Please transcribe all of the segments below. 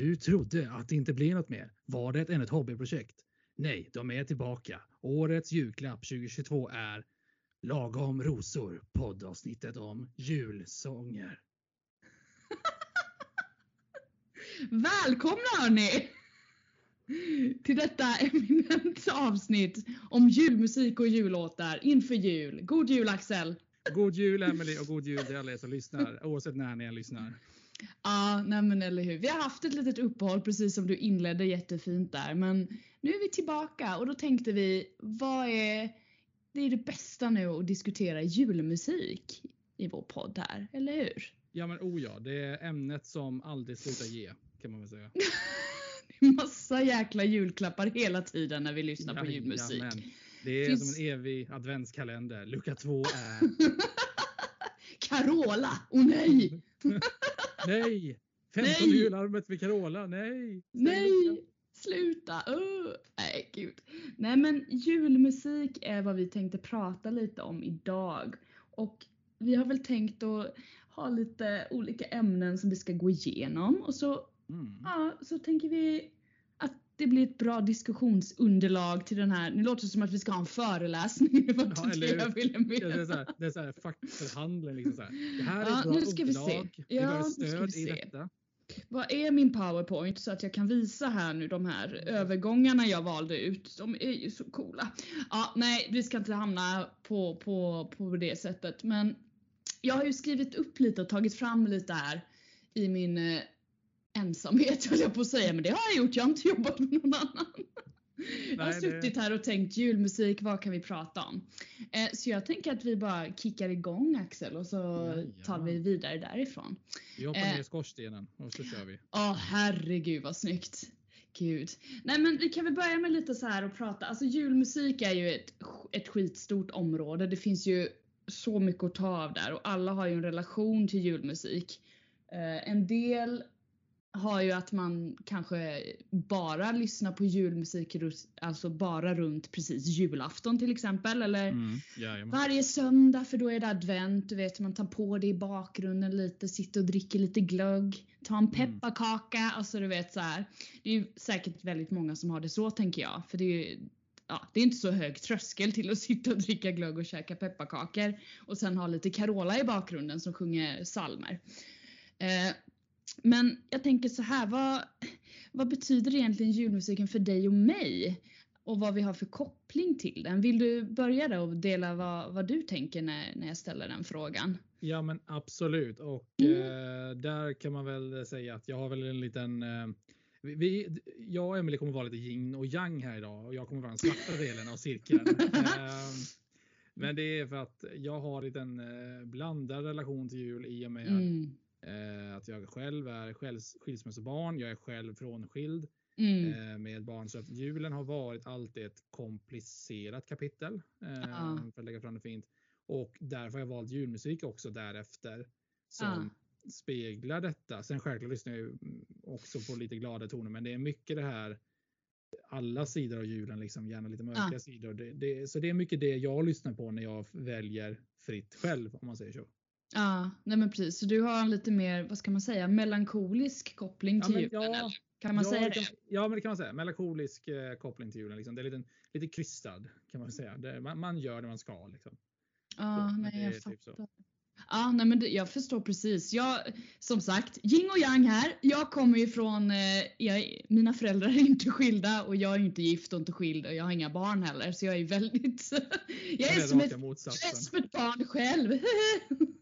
Du trodde att det inte blev något mer. Var det än ett hobbyprojekt? Nej, de är tillbaka. Årets julklapp 2022 är Lagom rosor, poddavsnittet om julsånger. Välkomna hörni! Till detta eminenta avsnitt om julmusik och jullåtar inför jul. God jul Axel! God jul Emily och god jul till alla er som lyssnar, oavsett när ni än lyssnar. Ja, nej men eller hur. Vi har haft ett litet uppehåll precis som du inledde jättefint där. Men nu är vi tillbaka och då tänkte vi, vad är det är det bästa nu att diskutera julmusik i vår podd här, eller hur? Ja men oh ja, det är ämnet som aldrig slutar ge kan man väl säga. det är massa jäkla julklappar hela tiden när vi lyssnar på julmusik. Jajamän. Det är Finns... som en evig adventskalender. Lucka två är... Carola! Åh oh, nej! nej! 15 nej! jularmet med Carola, nej! Nej! Sluta! Uh. Nej, gud. Nej, men julmusik är vad vi tänkte prata lite om idag. Och vi har väl tänkt att ha lite olika ämnen som vi ska gå igenom och så, mm. ja, så tänker vi det blir ett bra diskussionsunderlag till den här. Nu låter det som att vi ska ha en föreläsning. Det ja, det. Det är så här, det är så här fackförhandling. Liksom så här. Det här är ja, ett bra nu ska underlag. Vi se. Ja, vi behöver stöd i detta. Vad är min powerpoint så att jag kan visa här nu de här övergångarna jag valde ut. De är ju så coola. Ja, nej, vi ska inte hamna på, på, på det sättet. Men jag har ju skrivit upp lite och tagit fram lite här i min eh, ensamhet höll jag på att säga. Men det har jag gjort. Jag har inte jobbat med någon annan. jag har suttit här och tänkt julmusik, vad kan vi prata om? Eh, så jag tänker att vi bara kickar igång Axel och så ja, tar vi vidare därifrån. Vi hoppar ner i eh, skorstenen och så kör vi. Ja, oh, herregud vad snyggt. Gud. Nej men vi kan väl börja med lite så här och prata. Alltså julmusik är ju ett, ett skitstort område. Det finns ju så mycket att ta av där och alla har ju en relation till julmusik. Eh, en del har ju att man kanske bara lyssnar på julmusik, alltså bara runt precis julafton till exempel. Eller mm, varje söndag för då är det advent, du vet man tar på det i bakgrunden lite, sitter och dricker lite glögg, tar en mm. pepparkaka, mm. alltså du vet så här. Det är ju säkert väldigt många som har det så tänker jag. För det är ju, ja, det är inte så hög tröskel till att sitta och dricka glögg och käka pepparkakor och sen ha lite Carola i bakgrunden som sjunger salmer. Eh, men jag tänker så här, vad, vad betyder egentligen julmusiken för dig och mig? Och vad vi har för koppling till den. Vill du börja då och dela vad, vad du tänker när, när jag ställer den frågan? Ja men absolut och mm. eh, där kan man väl säga att jag har väl en liten eh, vi, jag och Emelie kommer vara lite yin och yang här idag och jag kommer vara den svarta delen av cirkeln. eh, men det är för att jag har en eh, blandad relation till jul i och med mm. Eh, att jag själv är skilsmässobarn. Jag är själv frånskild mm. eh, med barn. Så att julen har varit alltid ett komplicerat kapitel. Uh. För att lägga fram det fint. Och därför har jag valt julmusik också därefter. Som uh. speglar detta. Sen självklart lyssnar jag också på lite glada toner. Men det är mycket det här alla sidor av julen, liksom, gärna lite mörka uh. sidor. Det, det, så det är mycket det jag lyssnar på när jag väljer fritt själv om man säger så. Ja, nej men precis. Så du har en lite mer, vad ska man säga, melankolisk koppling till ja, julen? Ja, kan man ja, säga det? Ja, men det kan man säga. Melankolisk eh, koppling till julen. Liksom. Det är lite, lite krystad kan man säga. Det, man, man, gör det man ska. Liksom. Ja, så, nej, jag typ fattar. Ja, nej, men det, jag förstår precis. Jag, som sagt, yin och yang här. Jag kommer ju från, eh, jag, mina föräldrar är inte skilda och jag är inte gift och inte skild och jag har inga barn heller. Så jag är väldigt, jag är, som, ett, är som ett barn själv.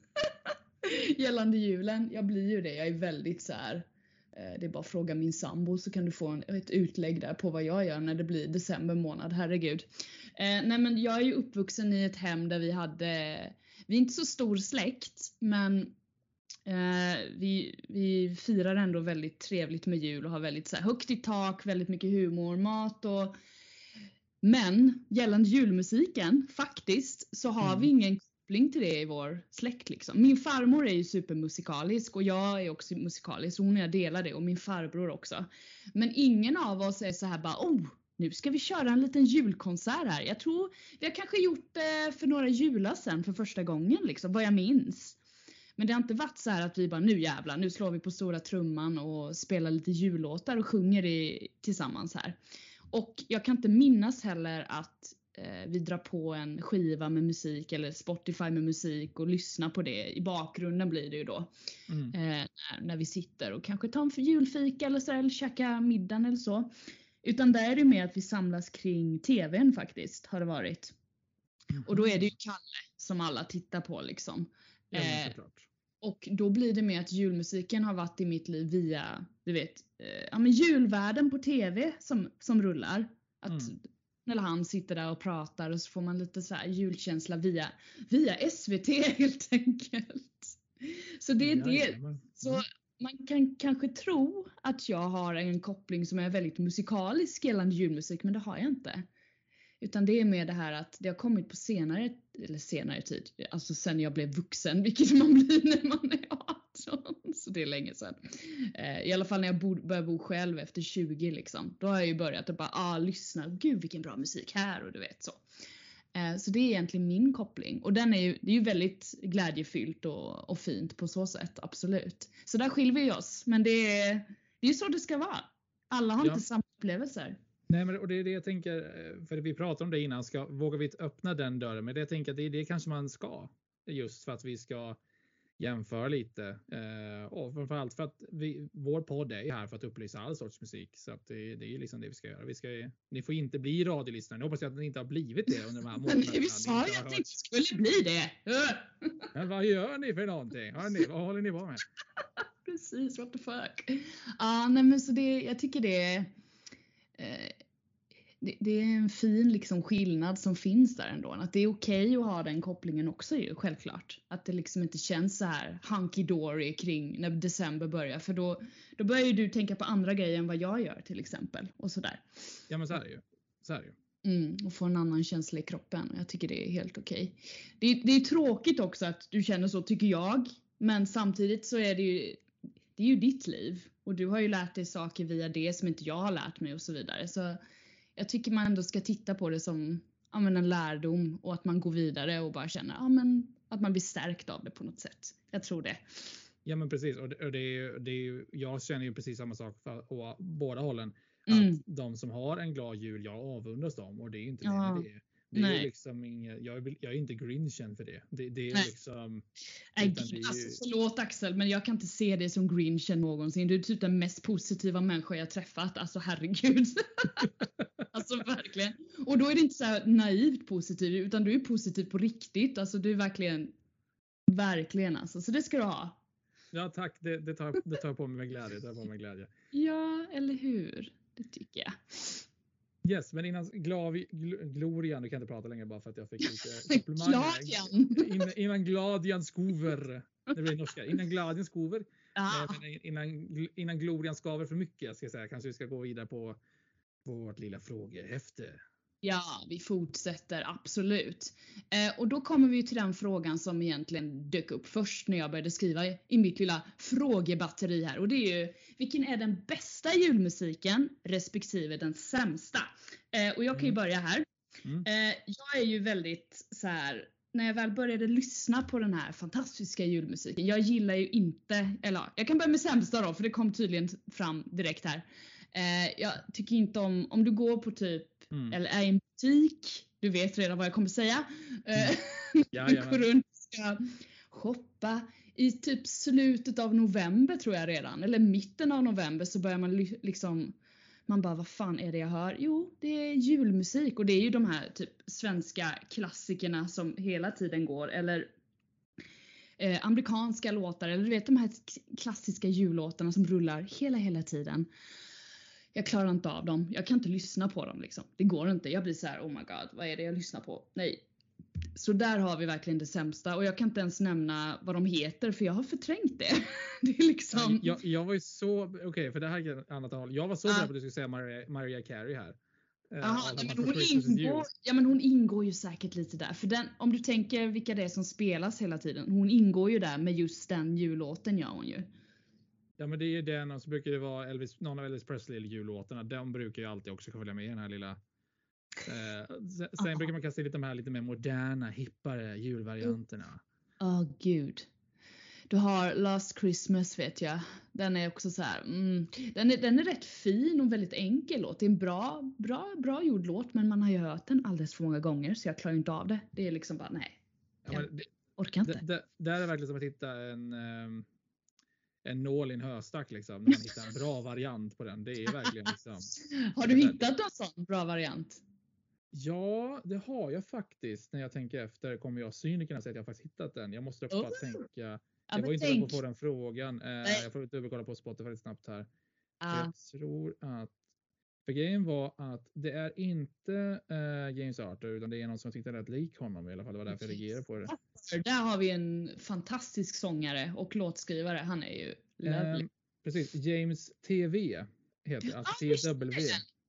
gällande julen. Jag blir ju det. Jag är väldigt så här. Eh, det är bara att fråga min sambo så kan du få en, ett utlägg där på vad jag gör när det blir december månad. Herregud. Eh, nej men jag är ju uppvuxen i ett hem där vi hade, vi är inte så stor släkt men eh, vi, vi firar ändå väldigt trevligt med jul och har väldigt så här, högt i tak, väldigt mycket humor, mat och men gällande julmusiken faktiskt så har mm. vi ingen koppling till det i vår släkt. Liksom. Min farmor är ju supermusikalisk och jag är också musikalisk. Hon och jag delar det och min farbror också. Men ingen av oss är så här bara oh, nu ska vi köra en liten julkonsert här. Jag tror vi har kanske gjort det för några jular sen för första gången liksom, vad jag minns. Men det har inte varit så här att vi bara nu jävlar, nu slår vi på stora trumman och spelar lite jullåtar och sjunger i, tillsammans här. Och jag kan inte minnas heller att vi drar på en skiva med musik eller Spotify med musik och lyssnar på det. I bakgrunden blir det ju då. Mm. Eh, när, när vi sitter och kanske tar en julfika eller så eller käkar middagen eller så. Utan där är det mer att vi samlas kring TVn faktiskt, har det varit. Och då är det ju Kalle som alla tittar på liksom. Ja, Eh, och då blir det mer att julmusiken har varit i mitt liv via, du vet, eh, ja men julvärlden på TV som, som rullar. Att Mm. När han sitter där och pratar och så får man lite så julkänsla via, via SVT helt enkelt. Så det är det. Så Mm. man kan kanske tro att jag har en koppling som är väldigt musikalisk gällande julmusik, men det har jag inte. Utan det är mer det här att det har kommit på senare, eller senare tid, alltså sen jag blev vuxen, vilket man blir när man är 18. Så det är länge sedan. Eh, I alla fall när jag bo, började bo själv efter 20 liksom. Då har jag ju börjat att bara, ah lyssna, gud vilken bra musik här och du vet så. Eh, Så det är egentligen min koppling och den är ju, det är ju väldigt glädjefyllt och, och fint på så sätt, absolut. Så där skiljer vi oss, men det är, det är ju så det ska vara. Alla har Ja. inte samma upplevelser. Nej, men och det är det jag tänker, eh, för vi pratade om det innan, ska, vågar vi öppna den dörren? Men det jag tänker att det det kanske man ska. Just för att vi ska jämföra lite. Eh, och framförallt för att vi, vår podd är ju här för att upplysa all sorts musik. Så att det, det är ju liksom det vi ska göra. Vi ska, ni får inte bli radiolyssnare. Nu hoppas jag att ni inte har blivit det under de här Men månaderna. vi Ni sa ju att det hört. inte skulle bli det. Men vad gör ni för någonting? Hörni, vad håller ni på med? Precis, what the fuck. Ja, nej men så det, jag tycker det eh, det, det är en fin liksom skillnad som finns där ändå. Att det är okej att ha den kopplingen också ju, självklart. Att det liksom inte känns så här hunky dory kring när december börjar. För då, då börjar ju du tänka på andra grejer än vad jag gör till exempel. Och sådär. Ja, men så är det ju. Så är det ju. Mm, och få en annan känsla i kroppen. Jag tycker det är helt okej. Det, det är tråkigt också att du känner så, tycker jag. Men samtidigt så är det ju, det är ju ditt liv. Och du har ju lärt dig saker via det som inte jag har lärt mig och så vidare. Så jag tycker man ändå ska titta på det som ja, men en lärdom och att man går vidare och bara känner ja, men, att man blir stärkt av det på något sätt. Jag tror det. Ja, men precis. Och det, och det är, ju- det är, ju- jag känner ju precis samma sak för, å båda hållen. Mm. Att de som har en glad jul, jag avundas dem och det är inte Ja, det. Det, det är nej. liksom inget, jag, är, jag är inte grinchen för det. Det, det är Nej. liksom. Nej, det är ju- alltså, förlåt Axel, men jag kan inte se dig som grinchen någonsin. Du är typ den mest positiva människa jag träffat. Alltså herregud. verkligen. Och då är det inte så här naivt positiv, utan du är positiv på riktigt. Alltså du är verkligen, verkligen alltså. Så det ska du ha. Ja, tack. Det, det, tar, det tar jag på mig med glädje. Det tar på mig med glädje. Ja, eller hur? Det tycker jag. Yes, men innan glavi, gl, Glorian, du kan inte prata längre bara för att jag fick lite komplimanger. Innan, innan Gladian Skover. Det blir norska. Innan Gladian Skover. Men innan, innan Glorian skaver för mycket ska jag säga. Kanske vi ska gå vidare på vårt lilla frågehäfte. Ja, vi fortsätter absolut. Eh, och då kommer vi till den frågan som egentligen dök upp först när jag började skriva i, mitt lilla frågebatteri här och det är ju vilken är den bästa julmusiken respektive den sämsta? Eh, och jag kan ju Mm. börja här. Mm. Eh, jag är ju väldigt så här. När jag väl började lyssna på den här fantastiska julmusiken. Jag gillar ju inte, eller ja, jag kan börja med sämsta då för det kom tydligen fram direkt här. Eh, jag tycker inte om, om du går på typ Mm. eller är i en butik. Du vet redan vad jag kommer säga. Eh, Jajamän. Går runt och ska shoppa. I typ slutet av november tror jag redan, eller mitten av november så börjar man liksom man bara, vad fan är det jag hör? Jo, det är julmusik och det är ju de här typ svenska klassikerna som hela tiden går eller eh, amerikanska låtar eller du vet de här klassiska jullåtarna som rullar hela, hela tiden. Jag klarar inte av dem. Jag kan inte lyssna på dem liksom. Det går inte. Jag blir så här, oh my god, vad är det jag lyssnar på? Nej. Så där har vi verkligen det sämsta och jag kan inte ens nämna vad de heter för jag har förträngt det. Det är liksom. Jag, jag var ju så, okej för det här är ett annat håll. Jag var så Ah. beredd på att du skulle säga Maria, Maria Carey här. Eh, Want men hon, ingår, ja, men hon ingår ju säkert lite där. För den, om du tänker vilka det är som spelas hela tiden. Hon ingår ju där med just den jullåten gör hon ju. Ja men det är ju den och så brukar det vara Elvis, någon av Elvis Presley jullåtarna. De brukar ju alltid också följa med i den här lilla. Eh, sen Ja. brukar man kasta in lite de här lite mer moderna, hippare julvarianterna. Åh gud. Du har Last Christmas vet jag. Den är också så här, mm, den, är, den är rätt fin och väldigt enkel låt. Det är en bra, bra, bra gjord låt men man har ju hört den alldeles för många gånger så jag klarar inte av det. Det är liksom bara nej. Ja, Ja. det, Orkar inte. där är verkligen som att hitta en, ehm, en nål i en höstack liksom. När man hittar en bra variant på den. Det är verkligen liksom. Har du hittat någon sån bra variant? Ja, det har jag faktiskt. När jag tänker efter kommer jag cynikerna säga att jag faktiskt hittat den. Jag måste bara Oh. tänka. Ja, Jag men var inte tänk. på den frågan. Eh, Nej. jag får dubbelkolla på Spotify lite snabbt här. Ah, Jag tror att för grejen var att det är inte eh, James Arthur utan det är någon som tyckte rätt lik honom i alla fall. Det var därför jag reagerade på det. där har vi en fantastisk sångare och låtskrivare. Han är ju lovely. Ehm, precis, James TV heter alltså Ja, visst, TW.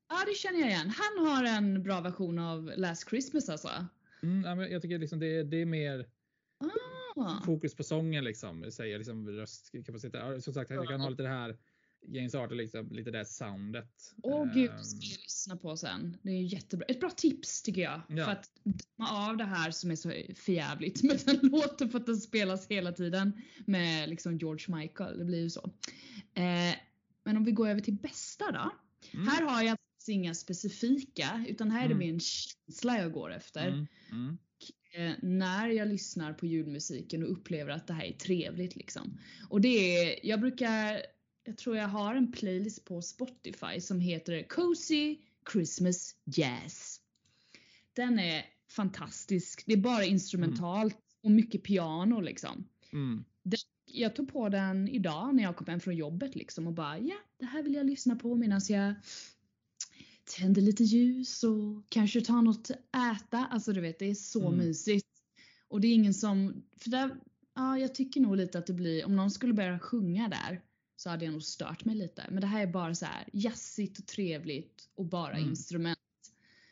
Ja, det känner jag igen. Han har en bra version av Last Christmas alltså. Mm, jag tycker liksom det, är- det är mer Ah. fokus på sången liksom. Säger liksom röstkapacitet. Som sagt, jag kan ha lite det här James Arthur liksom, lite det soundet. Åh gud, Ehm, det ska jag lyssna på sen. Det är jättebra. Ett bra tips tycker jag. Ja. För att döma av det här som är så förjävligt med den låten för att den spelas hela tiden med liksom George Michael. Det blir ju så. Eh, men om vi går över till bästa då. mm, Här har jag inga specifika utan här är det Mm. mer en känsla jag går efter. mm, mm, eh, när jag lyssnar på julmusiken och upplever att det här är trevligt liksom. Och det är, jag brukar, jag tror jag har en playlist på Spotify som heter Cozy Christmas Jazz. Den är fantastisk. Det är bara instrumentalt och mycket piano liksom. mm. Jag tog på den idag när jag kom hem från jobbet liksom och bara ja, det här vill jag lyssna på medan jag tänder lite ljus och kanske tar något att äta. Alltså du vet, det är så Mm. mysigt. Och det är ingen som, för där, ja jag tycker nog lite att det blir, om någon skulle börja sjunga där så hade jag nog stört mig lite. Men det här är bara så här jazzigt och trevligt och bara Mm. instrument.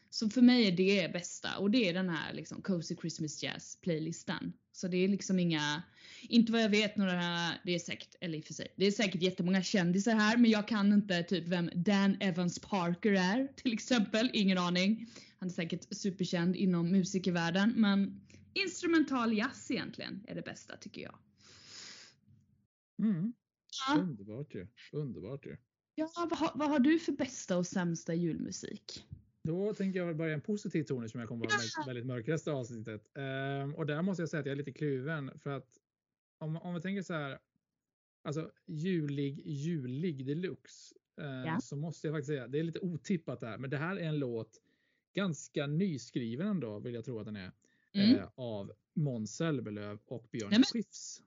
Så för mig är det bästa och det är den här liksom Cozy Christmas Jazz playlisten. Så det är liksom inga, inte vad jag vet några, det är säkert, eller i och för sig, det är säkert jättemånga kändisar här men jag kan inte typ vem Dan Evans Parker är till exempel, ingen aning. Han är säkert superkänd inom musikervärlden men instrumental jazz egentligen är det bästa tycker jag. Mm. Ja, Underbart ju. Underbart ju. ja vad, har, vad har du för bästa och sämsta julmusik? Då tänker jag börja en positiv ton eftersom jag kommer vara väldigt, väldigt mörk resten av avsnittet. Ehm, och där måste jag säga att jag är lite kluven för att om, om vi tänker så här. Alltså julig, julig deluxe. Eh, Ja. Så måste jag faktiskt säga, det är lite otippat där, men det här är en låt ganska nyskriven ändå vill jag tro att den är. Mm. Eh, av Måns Zelmerlöw och Björn. Skifs.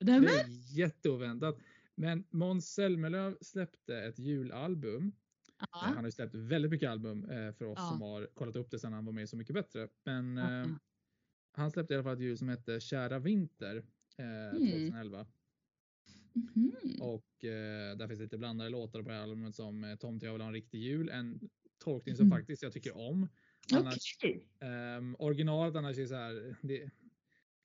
Nämen. Det är jätteoväntat. Men Måns Zelmerlöw släppte ett julalbum Eh, Ja. Han har ju släppt väldigt mycket album eh, för oss Ja. som har kollat upp det sen han var med i Så mycket bättre. Men Ja. eh, han släppte i alla fall ett ljud som hette Kära vinter eh, Mm. 2011. Mhm. Och eh, där finns lite blandade låtar på det här albumet som eh, Tomte jag vill ha en riktig jul. En tolkning som Mm. faktiskt jag tycker om. Annars, Okej. ehm, originalet annars är så här. Det,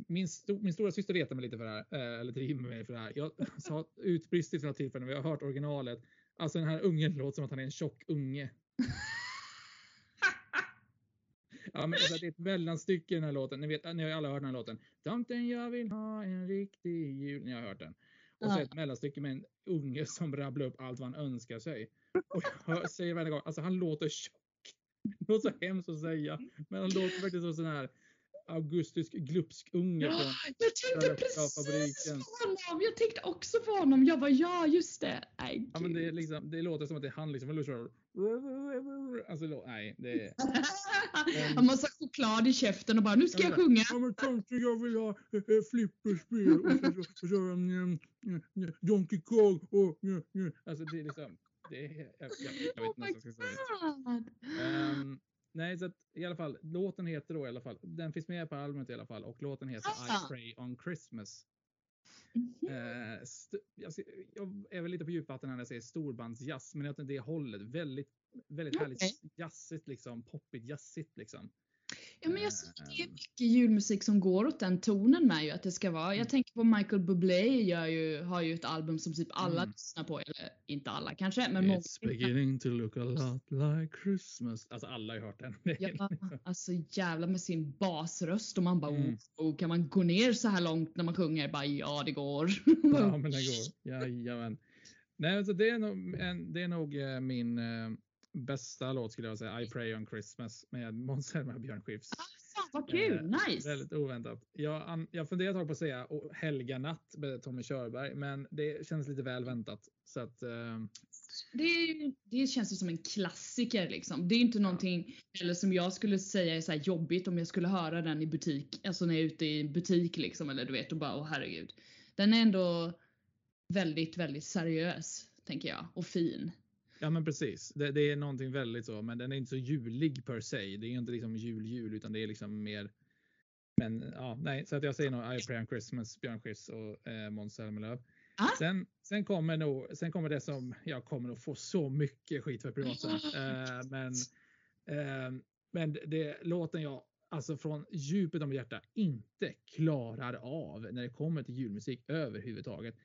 min, sto, min stora syster retar mig lite för det här, eh, eller driver mig för det här. Jag sa utbrist vid några tillfällen vi har hört originalet. Alltså den här ungen låter som att han är en tjock unge. Ja, men alltså, det är ett mellanstycke i den här låten. Ni, vet, ni har ju alla hört den här låten. Tomten jag vill ha en riktig jul. Ni har hört den. Och så ett mellanstycke med en unge som rabblar upp allt vad han önskar sig. Och jag hör, säger varje gång, alltså han låter tjock. Det låter så hemskt att säga. Men han låter faktiskt som sån här augustisk glupskunge Ja, från jag tänkte precis på honom. Jag tänkte också på honom. Jag bara ja, just det. Nej, Ja, men det, liksom, det låter som att det är han liksom. eller så- Alltså, nej, det är... Han har massa choklad i käften och bara nu ska jag sjunga. Ja men tomte jag vill ha äh, flipperspel och så, och så, och så um, Donkey Kong och uh. Alltså det är liksom. Det är, jag, jag, jag vet inte ens vad jag ska säga. God. Nej så att i alla fall låten heter då i alla fall. Den finns med på albumet i alla fall och låten heter I Ah. pray on Christmas. Mhm. Eh, jag, jag är väl lite på djupvatten när jag säger storbandsjazz, men jag det hållet väldigt, väldigt härligt Okej. jazzigt liksom, poppigt jazzigt liksom. Ja, men jag ser det är Ehm. mycket julmusik som går åt den tonen med ju att det ska vara. Jag Mm. tänker på Michael Bublé gör ju, har ju ett album som typ alla Mm. lyssnar på, eller inte alla kanske, men många. It's beginning to look a lot like Christmas. Alltså alla har ju hört den. Ja, alltså jävla med sin basröst och man bara Mm. oh, kan man gå ner så här långt när man sjunger? Bara ja det går. Ja, men den går. Jajamän. Nej, alltså det är nog, en, det är nog eh, min eh, bästa låt skulle jag säga. I pray on Christmas med Måns Zelmerlöw och Björn Skifs. Fan vad kul, nice! Väldigt oväntat. Jag, an, jag funderar ett tag på att säga och Helga natt med Tommy Körberg, men det känns lite väl väntat. Så att, eh, Det, ju- det känns ju som en klassiker liksom. Det är inte någonting eller som jag skulle säga är så jobbigt om jag skulle höra den i butik, alltså när jag är ute i butik liksom eller du vet och bara åh herregud. Den är ändå väldigt, väldigt seriös tänker jag och fin. Ja men precis. Det, det är någonting väldigt så, men den är inte så julig per se. Det är inte liksom jul-jul utan det är liksom mer men ja, nej, så att jag säger nog I pray on Christmas, Björn Skifs och eh, Måns Zelmerlöw. Ah. Sen, sen, kommer nog, sen kommer det som jag kommer att få så mycket skit för privat. Eh, men eh, men det låten jag alltså från djupet av mitt hjärta inte klarar av när det kommer till julmusik överhuvudtaget.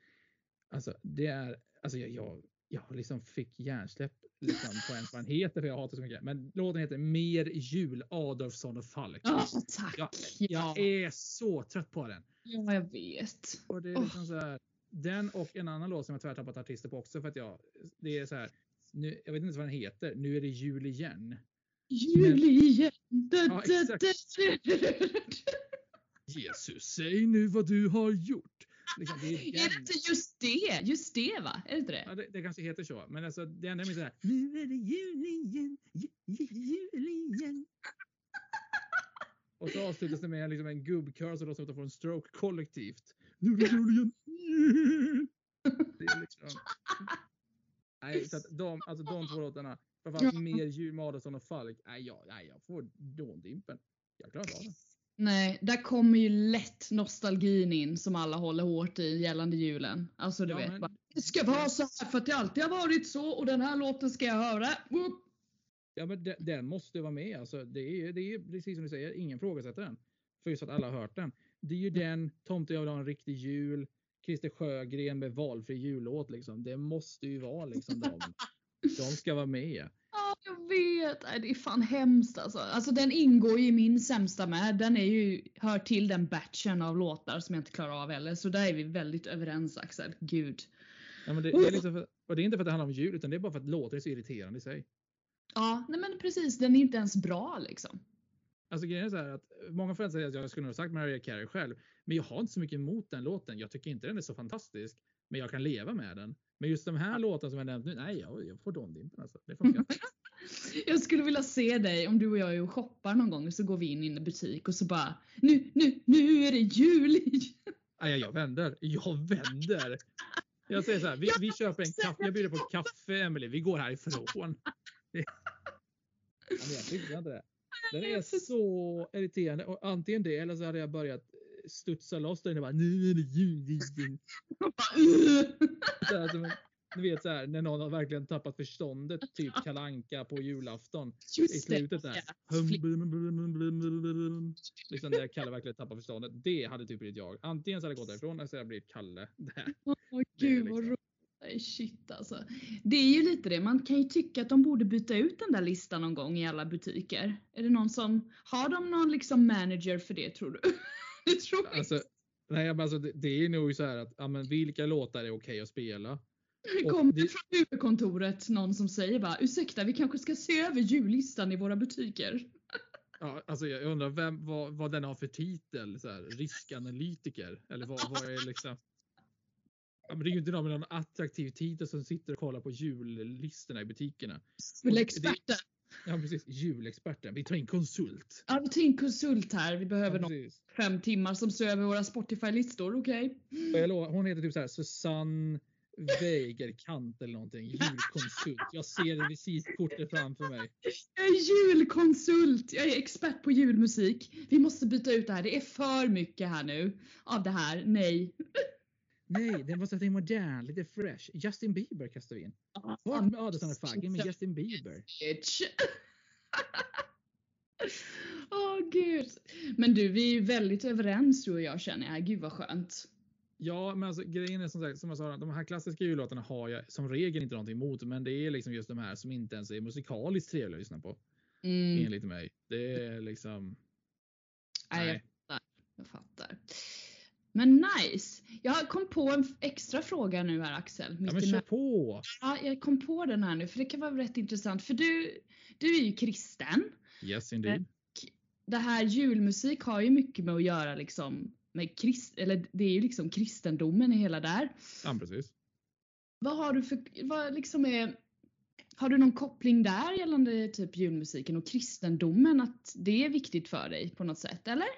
Alltså det är, alltså jag, jag, jag liksom fick hjärnsläpp liksom på ens vad den heter för jag hatar så mycket. Men låten heter Mer jul Adolfsson och Falk. Ja, tack! Jag, Ja, jag är så trött på den. ja jag vet. Och det är liksom så här, den och en annan låt som jag tyvärr tappat artister på också för att jag, det är så här, nu, jag vet inte vad den heter, Nu är det jul igen. Jul igen! Da, Ja, exakt. Jesus, säg nu vad du har gjort. Liksom, det är Är det inte just det? Just det va? Är det inte det? Ja, det, det kanske heter så, men alltså det enda är så här. Nu är det jul igen, ju- ju- jul igen. Och så avslutas det med liksom en gubbkör som låter som att de får en stroke kollektivt. Nu är det jul igen. Det är liksom... Nej, så att de, alltså de två låtarna, framförallt mer jul med Adolfsson och Falk. Nej, jag, nej, jag får dåndimpen. Jag klarar inte av det. Nej, där kommer ju lätt nostalgin in som alla håller hårt i gällande julen. Alltså du Ja, vet, men- bara, det ska vara så här för att det alltid har varit så och den här låten ska jag höra. Whoop. Ja, men de- den måste vara med. Alltså, det, är, det är precis som du säger, ingen frågasätter den. För just att alla har hört den. Det är ju den, Tomten jag vill ha en riktig jul, Christer Sjögren med valfri jullåt. Liksom. Det måste ju vara liksom de. De ska vara med. Ja, jag vet. Nej, det är fan hemskt alltså. Alltså den ingår ju i min sämsta med. Den är ju, hör till den batchen av låtar som jag inte klarar av heller. Så där är vi väldigt överens Axel. Gud. Ja, men det, är liksom för, och det är inte för att det handlar om jul, utan det är bara för att låten är så irriterande i sig. Ja, nej men precis. Den är inte ens bra liksom. Alltså grejen är så här att många får säga att jag skulle nog ha sagt Mariah Carey själv, men jag har inte så mycket emot den låten. Jag tycker inte den är så fantastisk, men jag kan leva med den. Men just de här låtarna som jag nämnt nu, nej, jag, jag får dåndimpen alltså. Det funkar. Jag skulle vilja se dig om du och jag är och shoppar någon gång så går vi in i en butik och så bara nu, nu, nu är det jul igen. Jag vänder. Jag vänder. Jag säger så här, vi, vi köper en kaffe. Jag bjuder på kaffe, Emily. Vi går härifrån. Det- jag tycker inte det. Den är så irriterande. Och antingen det eller så hade jag börjat studsa loss där inne och bara nu är det jul Du vet så här när någon har verkligen tappat förståndet, typ kalanka på julafton. I Just det. slutet där. Liksom där Kalle verkligen tappar förståndet. Det hade typ blivit jag. Antingen så hade jag gått därifrån eller så hade jag blivit Kalle. Där. Åh gud vad liksom- roligt. Shit alltså. Det är ju lite det, man kan ju tycka att de borde byta ut den där listan någon gång i alla butiker. Är det någon som, har de någon liksom manager för det tror du? det tror jag Alltså, nej, men alltså, det, det är nog så här att ja, men vilka låtar är okej att spela? Det kommer vi- från huvudkontoret någon som säger bara ursäkta vi kanske ska se över jullistan i våra butiker. Ja, alltså, jag undrar vem, vad, vad den har för titel? Så här, riskanalytiker? Eller vad, vad är liksom? Ja, men det är ju inte någon med någon attraktiv titel som sitter och kollar på jullistorna i butikerna. Julexperten. Ja, precis. Julexperten. Vi tar in konsult. Ja, vi tar in konsult här. Vi behöver Ja, någon fem timmar som ser över våra Spotify-listor, okej? Lovar, hon heter typ så här Susanne Weigerkant eller någonting. Julkonsult. Jag ser visitkortet framför mig. Jag är julkonsult! Jag är expert på julmusik. Vi måste byta ut det här. Det är för mycket här nu av det här. Nej. Nej, det måste vara modern, lite fresh. Justin Bieber kastar vi in. Bort med Adelsson och Fagge med Justin Bieber. Åh gud. Men du, vi är ju väldigt överens du och jag känner jag. Gud vad skönt. Ja, men alltså grejen är som sagt, som jag sa, de här klassiska jullåtarna har jag som regel inte någonting emot, men det är liksom just de här som inte ens är musikaliskt trevliga att lyssna på. Mm. Enligt mig. Det är liksom. Nej, jag Nej. fattar. Jag fattar. Men nice. Jag kom på en extra fråga nu här Axel. Ja, men kör på! ja, jag kom på den här nu för det kan vara rätt intressant. För du, du är ju kristen. Yes indeed. Det här julmusik har ju mycket med att göra liksom med krist, eller det är ju liksom kristendomen i hela där. Ja, precis. Vad har du för, vad liksom är, har du någon koppling där gällande typ julmusiken och kristendomen? Att det är viktigt för dig på något sätt, eller?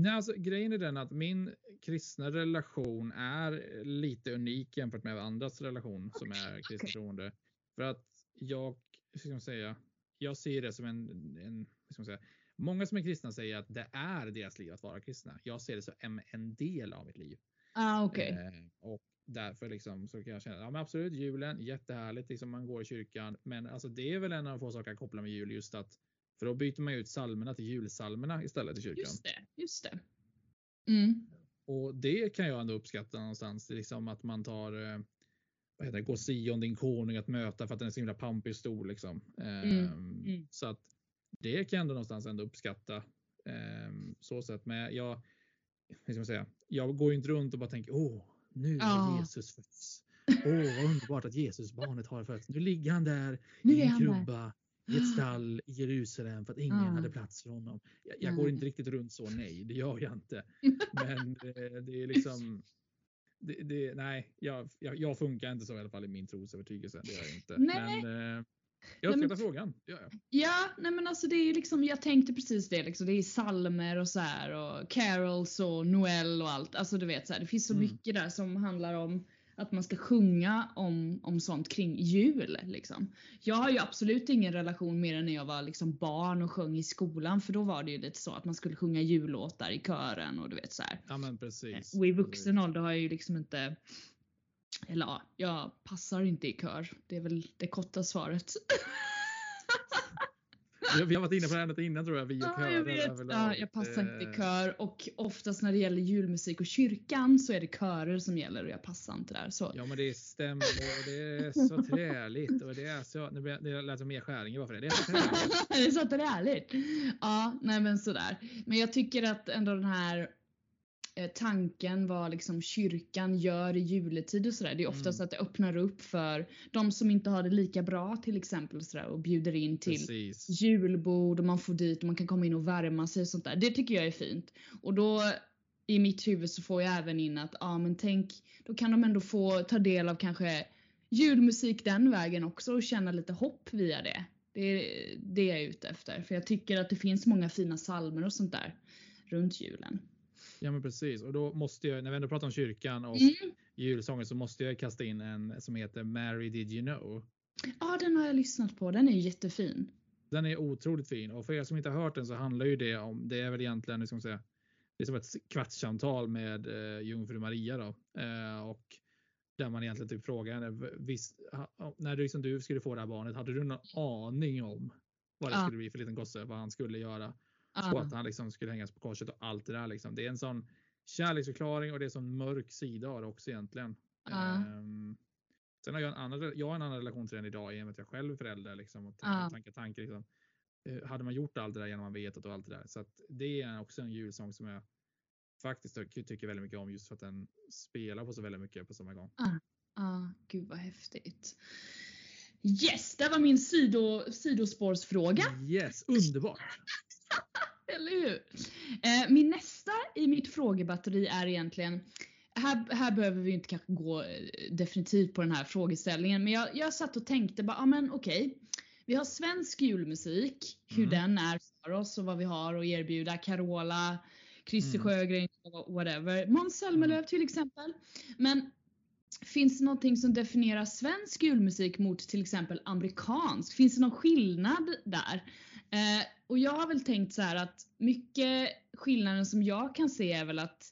Nej, alltså, grejen är den att min kristna relation är lite unik jämfört med andras relation som är kristna troende. För att jag, hur ska man säga, jag ser det som en, en hur ska man säga, många som är kristna säger att det är deras liv att vara kristna. Jag ser det som en, del av mitt liv. Ah, okej. Eh, och därför liksom så kan jag känna, ja men absolut julen, jättehärligt, liksom man går i kyrkan. Men alltså det är väl en av få saker jag kopplar med jul just att, för då byter man ut psalmerna till julsalmerna istället i kyrkan. Just det, just det. Mm. Och det kan jag ändå uppskatta någonstans. Liksom att man tar eh, vad heter det, Gå Sion din konung att möta för att den är så himla pampig och stor. Liksom. Ehm, mm. Så att det kan jag ändå någonstans ändå uppskatta. ehm, så sätt. Men jag, hur ska man säga, jag går ju inte runt och bara tänker åh, nu har. Jesus fötts. Åh, vad underbart att Jesus barnet har fötts. Nu ligger han där Nu i en krubba i ett stall i Jerusalem för att ingen hade plats för honom. Jag, jag går inte riktigt runt så, nej, det gör jag inte. Men det, det är liksom. Det, det, nej, jag, jag, jag funkar inte så i alla fall i min trosövertygelse. Det gör jag inte. Nej. Men eh, jag uppskattar frågan. Gör jag. Ja, nej men alltså det är liksom, jag tänkte precis det liksom. Det är salmer och så här och carols och Noel och allt. Alltså du vet så här, det finns så Mm. mycket där som handlar om att man ska sjunga om, om sånt kring jul liksom. Jag har ju absolut ingen relation mer än när jag var liksom barn och sjöng i skolan för då var det ju lite så att man skulle sjunga jullåtar i kören och du vet så här. Ja, men precis. Och i vuxen ålder har jag ju liksom inte eller ja, jag passar inte i kör. Det är väl det korta svaret. Vi, har varit inne på det ämnet innan tror jag. Vi och Ja, jag vet. Ja, jag passar inte Eh, i kör och oftast när det gäller julmusik och kyrkan så är det körer som gäller och jag passar inte där. Så. Ja men det stämmer och det är så träligt och det är så, nu blir- det lät som mer skäring bara för det. Det är så träligt. det är så härligt. Ja, nej men sådär. Men jag tycker att ändå den här eh, tanken vad liksom kyrkan gör i juletid och sådär. Det är oftast Mm. att det öppnar upp för de som inte har det lika bra till exempel och, sådär, och bjuder in till Precis. julbord och man får dit och man kan komma in och värma sig och sånt där. Det tycker jag är fint. Och då i mitt huvud så får jag även in att, ja men tänk, då kan de ändå få ta del av kanske julmusik den vägen också och känna lite hopp via det. Det är det jag är ute efter. För jag tycker att det finns många fina salmer och sånt där runt julen. Ja men precis och då måste jag, när vi ändå pratar om kyrkan och Mm. julsånger så måste jag kasta in en som heter Mary Did You Know. Ja, den har jag lyssnat på. Den är jättefin. Den är otroligt fin och för er som inte har hört den så handlar ju det om, det är väl egentligen, hur ska man säga, det är som ett kvartssamtal med eh, jungfru Maria då. Eh, och där man egentligen typ frågar henne, visst, när du, liksom, du skulle få det här barnet, hade du någon aning om vad det Ja. skulle bli för liten gosse, vad han skulle göra? Och att han liksom skulle hängas på korset och allt det där. Liksom. Det är en sån kärleksförklaring och det är en sån mörk sida av det också egentligen. Ehm, sen har jag en annan, jag har en annan relation till den idag i och med att jag själv är förälder. Liksom, och tankar, tankar, tankar, liksom. Eh, Hade man gjort allt det där genom man vetat och allt det där. Så att det är också en julsång som jag faktiskt tycker, väldigt mycket om just för att den spelar på så väldigt mycket på samma gång. ah, gud vad häftigt. Yes, det var min sido, sidospårsfråga. Yes, underbart! Eller hur? Eh, min nästa i mitt frågebatteri är egentligen här, här behöver vi inte kanske gå eh, definitivt på den här frågeställningen men jag, jag satt och tänkte bara, ja men okej. Vi har svensk julmusik, hur Mm. den är för oss och vad vi har att erbjuda. Carola, Christer Mm. Sjögren, whatever. Måns Zelmerlöw till exempel. Men finns det någonting som definierar svensk julmusik mot till exempel amerikansk? Finns det någon skillnad där? Eh, och jag har väl tänkt så här att mycket skillnaden som jag kan se är väl att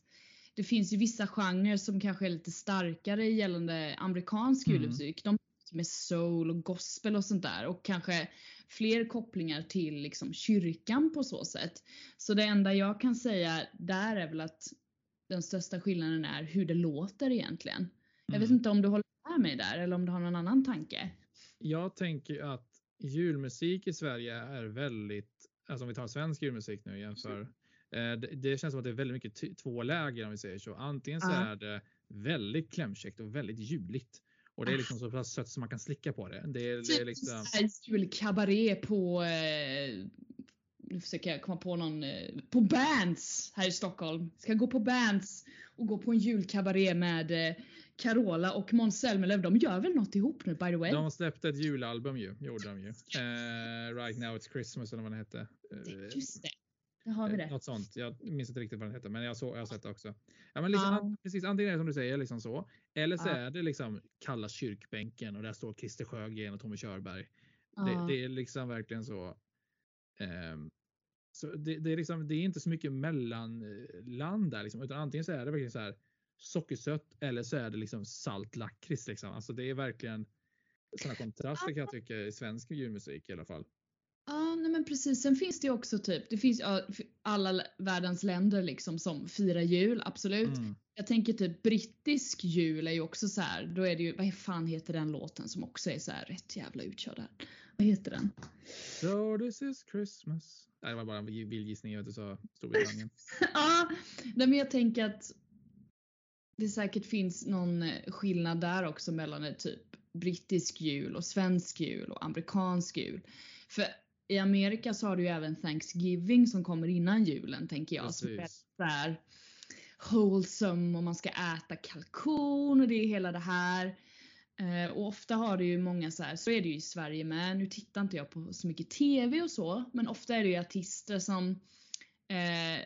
det finns ju vissa genrer som kanske är lite starkare gällande amerikansk Mm. julmusik. De med soul och gospel och sånt där och kanske fler kopplingar till liksom kyrkan på så sätt. Så det enda jag kan säga där är väl att den största skillnaden är hur det låter egentligen. Jag vet Mm. inte om du håller med mig där eller om du har någon annan tanke? Jag tänker att julmusik i Sverige är väldigt, alltså om vi tar svensk julmusik nu och jämför. eh, Det, det känns som att det är väldigt mycket två läger om vi säger så. Antingen så Ja. är det väldigt klämkäckt och väldigt juligt. Och det är liksom så pass sött som man kan slicka på det. Det är, det är Typ liksom, såhär julkabaré på, eh, nu försöker jag komma på någon, eh, på Bands här i Stockholm. Ska gå på Bands och gå på en julkabaré med eh, Carola och Måns Zelmerlöw. De gör väl något ihop nu by the way? de släppte ett julalbum ju, gjorde de ju. Eh, right now it's Christmas eller vad den hette. Eh, Just det, det har vi det. Något sånt. Jag minns inte riktigt vad den heter, men jag, så, jag har sett det också. Ja, men liksom, an- precis, antingen är det som du säger, liksom så. Eller så Ja. är det liksom kalla kyrkbänken och där står Christer Sjögren och Tommy Körberg. Ja. Det, det är liksom verkligen så. ehm, så det, det, är liksom, det är inte så mycket mellanland där, liksom, utan antingen så är det verkligen så här sockersött eller så är det liksom salt lakrits. Liksom. Alltså det är verkligen sådana kontraster kan jag tycka i svensk julmusik i alla fall. Ja, nej men precis. Sen finns det ju också typ, det finns ja, alla världens länder liksom som firar jul, absolut. Mm. Jag tänker typ brittisk jul är ju också så här. då är det ju, vad fan heter den låten som också är så här rätt jävla utkörd där? Vad heter den? So this is Christmas. Nej, det var bara en vild gissning. Jag vet inte så Storbritannien. ja, nej men jag tänker att det säkert finns någon eh, skillnad där också mellan typ brittisk jul och svensk jul och amerikansk jul. För i Amerika så har du ju även Thanksgiving som kommer innan julen tänker jag. Som är Precis. här wholesome och man ska äta kalkon och det är hela det här. Eh, och ofta har det ju många så här, så är det ju i Sverige med. Nu tittar inte jag på så mycket TV och så, men ofta är det ju artister som eh,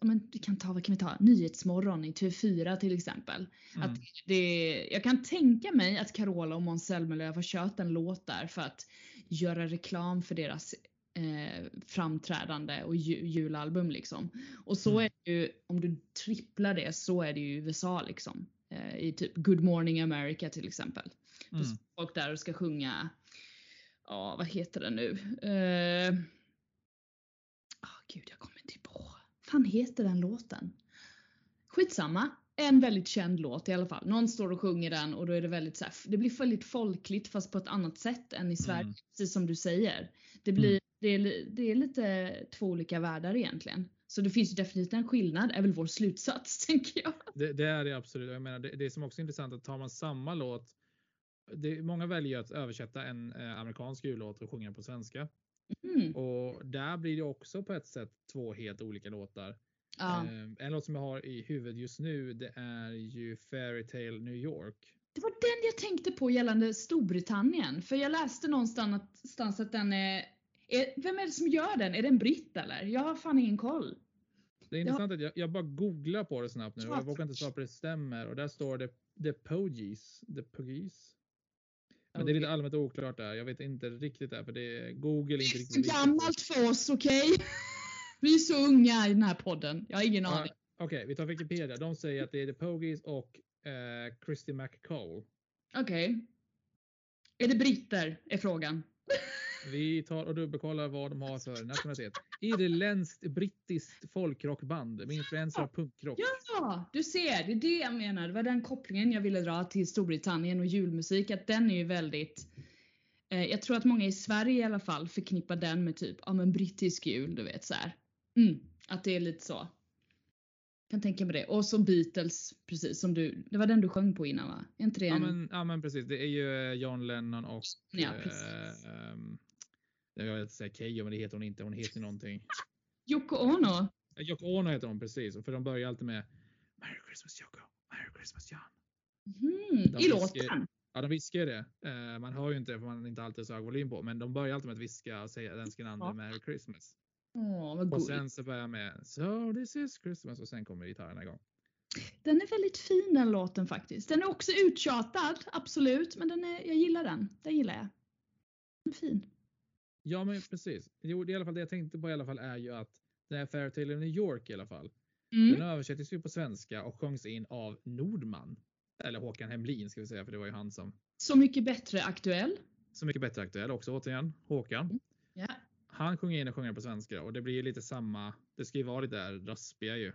men vi kan ta, vad kan vi ta? Nyhetsmorgon i TV4 till exempel. Mm. Att det, jag kan tänka mig att Carola och Måns Zelmerlöw har kört en låt där för att göra reklam för deras eh, framträdande och ju, julalbum liksom. Och så Mm. är det ju, om du tripplar det så är det ju USA liksom. Eh, I typ Good Morning America till exempel. Mm. folk där och ska sjunga, ja vad heter den nu? Eh, ah, gud jag kommer inte på. Fan heter den låten? Skitsamma. En väldigt känd låt i alla fall. Någon står och sjunger den och då är det väldigt så här, det blir väldigt folkligt fast på ett annat sätt än i Sverige. Mm. Precis som du säger. Det, blir, det, är, det är lite två olika världar egentligen. Så det finns definitivt en skillnad, är väl vår slutsats tänker jag. Det, det är det absolut. Jag menar, det, det som också är intressant att tar man samma låt. Det, många väljer att översätta en eh, amerikansk jullåt och sjunga den på svenska. Mm. Och där blir det också på ett sätt två helt olika låtar. Ja. Eh, en låt som jag har i huvudet just nu det är ju Fairy Tale New York. Det var den jag tänkte på gällande Storbritannien. För jag läste någonstans att den är, är... Vem är det som gör den? Är det en britt eller? Jag har fan ingen koll. Det är intressant att jag, jag bara googlar på det snabbt nu och jag vågar inte svara på det stämmer och där står det The Pogies. The Pogies. Men det är lite allmänt oklart där. Jag vet inte riktigt där för det är Google är inte Så riktigt lika- gammalt för oss, okej? Vi är så unga i den här podden. Jag har ingen aning. Okej, vi tar Wikipedia. De säger att det är The Pogies och eh, Christy McCall. Okej. Är det britter? Är frågan. Vi tar och dubbelkollar vad de har för nationalitet. Irländskt brittiskt folkrockband med influenser av punkrock. Ja, du ser. Det är det jag menar. Det var den kopplingen jag ville dra till Storbritannien och julmusik. Att den är ju väldigt... Eh, jag tror att många i Sverige i alla fall förknippar den med typ, ja men brittisk jul, du vet så här. Mm, att det är lite så. Kan tänka mig det. Och så Beatles, precis som du. Det var den du sjöng på innan va? Är inte det Ja en... men, ja men precis, det är ju eh, John Lennon och Ja, eh, precis. Jag vill säga Keyyo men det heter hon inte. Hon heter någonting. Yoko Ono? Yoko Ono heter hon precis. För de börjar alltid med Merry Christmas Yoko, Merry Christmas John. Mm, I låten? Ja, de viskar ju det. Eh, man hör ju inte det för man har inte alltid så hög volym på. Men de börjar alltid med att viska och säga den ska andra Ja. Merry Christmas. Åh, Och sen så börjar jag med So this is Christmas och sen kommer gitarren igång. Den är väldigt fin den låten faktiskt. Den är också uttjatad, absolut. Men den är, jag gillar den. Den gillar jag. Den är fin. Ja, men precis. Jo, det, i alla fall det jag tänkte på i alla fall är ju att det här Fairy Tale of New York i alla fall. Mm. Den översätts ju på svenska och sjöngs in av Nordman. Eller Håkan Hemlin ska vi säga, för det var ju han som Så mycket bättre aktuell. Så mycket bättre aktuell också återigen. Håkan. Ja. Han sjunger in och sjunger på svenska och det blir ju lite samma. Det ska ju vara lite där raspiga ju.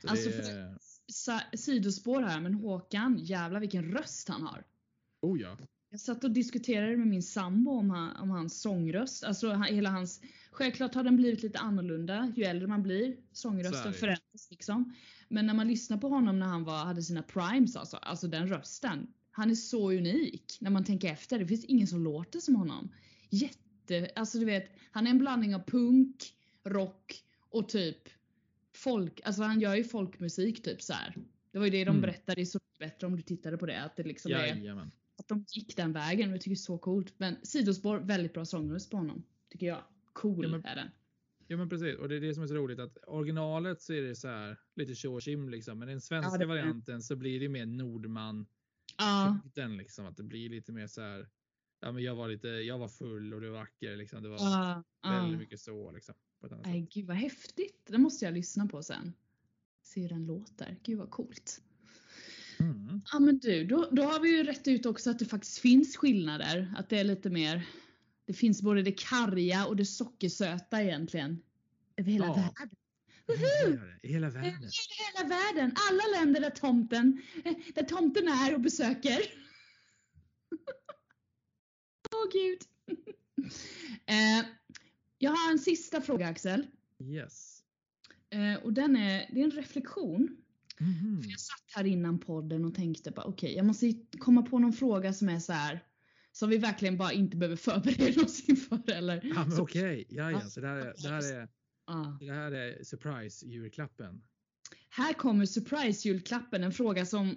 Så Alltså, det, sidospår här, men Håkan, jävlar vilken röst han har. oh ja. Jag satt och diskuterade med min sambo om, han, om hans sångröst. Alltså hela hans... Självklart har den blivit lite annorlunda ju äldre man blir. Så är Sångrösten förändras liksom. Men när man lyssnar på honom när han var, hade sina primes alltså, alltså den rösten. Han är så unik när man tänker efter. Det finns ingen som låter som honom. Jätte, alltså du vet, han är en blandning av punk, rock och typ folk, alltså han gör ju folkmusik typ så här. Det var ju det de Mm. berättade i Så mycket bättre om du tittade på det. Att det liksom är Jajamän. Att de gick den vägen. Jag tycker det är så coolt. Men sidospår, väldigt bra sångröst på honom. Tycker jag. Cool Ja, men- är den. Ja men precis och det är det som är så roligt att originalet så är det så här lite tjo och tjim liksom. Men i den svenska Ja, varianten så blir det mer Nordman Ja, den liksom att det blir lite mer så här. Ja men jag var lite, jag var full och du var vacker liksom. Det var ja, väldigt ja. mycket så liksom. På ett annat Nej, sätt. gud vad häftigt. Det måste jag lyssna på sen. Se hur den låter. Gud vad coolt. Mm. Ja men du, då, då har vi ju rätt ut också att det faktiskt finns skillnader. Att det är lite mer, det finns både det karga och det sockersöta egentligen. Över hela Ja. världen. Det, I hela världen. hela världen. Alla länder där tomten, eh, där tomten är och besöker. Åh gud. eh, jag har en sista fråga Axel. Yes. Eh, och den är, det är en reflektion. Mhm. För jag satt här innan podden och tänkte bara okej, jag måste komma på någon fråga som är så här som vi verkligen bara inte behöver förbereda oss inför eller. Ja men okej, ja, ja. Ja. så det här är, det här är, det här är surprise julklappen. Här kommer surprise-julklappen, en fråga som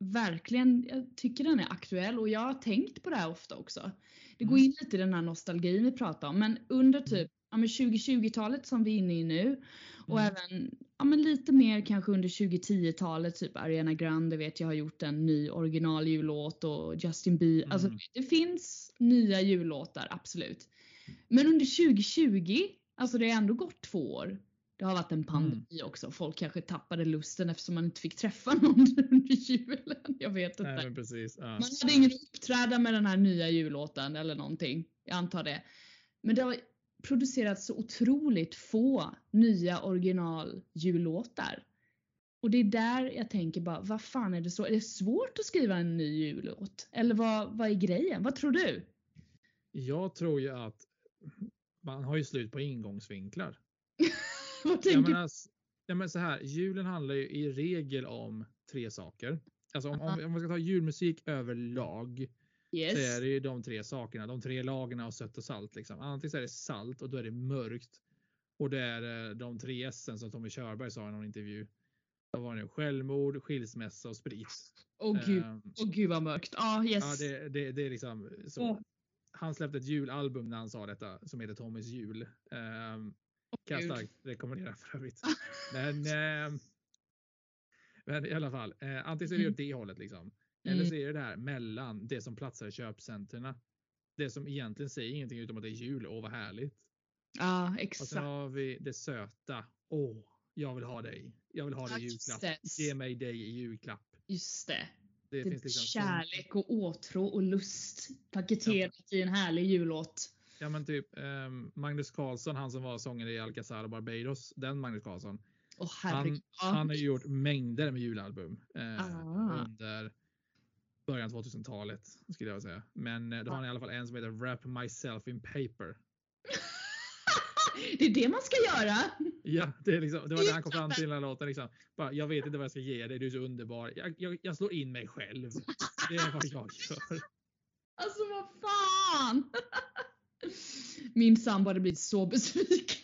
verkligen, jag tycker den är aktuell och jag har tänkt på det här ofta också. Det går Mm. in lite i den här nostalgin vi pratar om, men under typ ja, men 2020-talet som vi är inne i nu och Mm. även ja, men lite mer kanske under 2010-talet, typ Ariana Grande vet jag har gjort en ny original jullåt och Justin Bieber. Alltså Mm. det finns nya jullåtar, absolut. Men under 2020, alltså det har ändå gått två år. Det har varit en pandemi också. Folk kanske tappade lusten eftersom man inte fick träffa någon under julen. Jag vet inte. Nej precis. Ja. Man hade ingen uppträda med den här nya jullåten eller någonting. Jag antar det. Men det har producerats så otroligt få nya original jullåtar. Och det är där jag tänker bara, vad fan är det så? Är det svårt att skriva en ny jullåt? Eller vad, vad är grejen? Vad tror du? Jag tror ju att man har ju slut på ingångsvinklar. vad Jag tänker menar, s- ja, men så här, julen handlar ju i regel om tre saker. Alltså om, om, om man ska ta julmusik överlag du? Yes. så är det ju de tre sakerna, de tre lagarna av sött och salt. Liksom. Antingen så är det salt och då är det mörkt. Och det är eh, de tre S som Tommy Körberg sa i någon intervju. Då var det självmord, skilsmässa och sprit. Åh gud, Ehm, åh gud vad mörkt. Ja, yes. Ja, det, det, det är liksom så. Åh. Han släppte ett julalbum när han sa detta som heter Tommys jul. Um, kan jag Gud. starkt rekommendera för övrigt. Men, ehm, men i alla fall, eh, antingen så är det Mm. åt det hållet liksom. Eller Mm. så är det det här mellan det som platsar i köpcentren. Det som egentligen säger ingenting utom att det är jul. Åh vad härligt. Ja, Och sen exakt. har vi det söta. Åh, jag vill ha dig. Jag vill ha dig i Ja, julklapp. Ge mig dig i julklapp. Just det. Det, Det finns liksom kärlek och åtrå och lust paketerat i en härlig jullåt. Ja men typ ehm, Magnus Carlsson, han som var sångare i Alcazar och Barbados, den Magnus Carlsson. Åh Han. Ja. han har gjort mängder med julalbum eh, Ah. under början av 2000-talet skulle jag säga. Men eh, då har han i alla fall en som heter Wrap Myself in Paper. det är det man ska göra. Ja, det, är liksom, det var det han kom fram till i den här låten. Liksom. Bara, jag vet inte vad jag ska ge dig, du är så underbar. Jag, jag, jag slår in mig själv. Det är vad jag gör. Alltså vad fan. Min sambo hade blivit så besviken.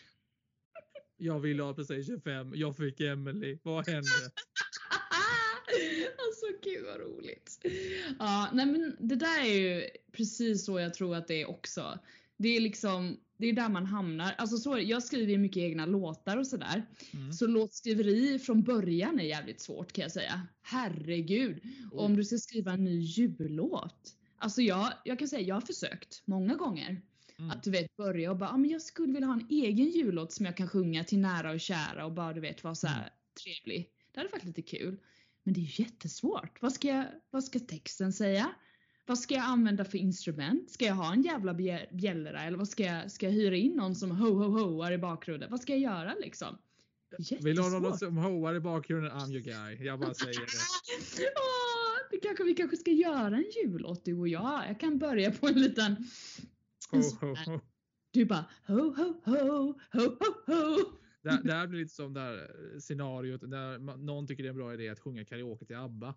Jag ville ha Playstation 5, jag fick Emily. Vad hände? Gud vad roligt. Ja, nej men det där är ju precis så jag tror att det är också. Det är liksom, det är där man hamnar. Alltså så, jag skriver ju mycket egna låtar och sådär. Mm. Så låtskriveri från början är jävligt svårt kan jag säga. Herregud. Och om du ska skriva en ny jullåt. Alltså jag, jag kan säga jag har försökt många gånger. Mm. Att du vet börja och bara, ah, men jag skulle vilja ha en egen jullåt som jag kan sjunga till nära och kära och bara du vet vara så Mm. trevlig. Det hade varit lite kul. Men det är jättesvårt. Vad ska, jag, vad ska texten säga? Vad ska jag använda för instrument? Ska jag ha en jävla bjä- bjällra eller vad ska jag, ska jag hyra in någon som ho ho hoar i bakgrunden? Vad ska jag göra liksom? Vill du ha någon Jättesvårt. som hoar i bakgrunden? I'm your guy. Jag bara säger det. Åh, det kanske, vi kanske ska göra en jullåt du och jag. Jag kan börja på en liten... Ho, ho, ho. Du bara ho ho ho ho ho ho. Det, här- det här blir lite som det här scenariot där man, någon tycker det är en bra idé att sjunga karaoke till ABBA.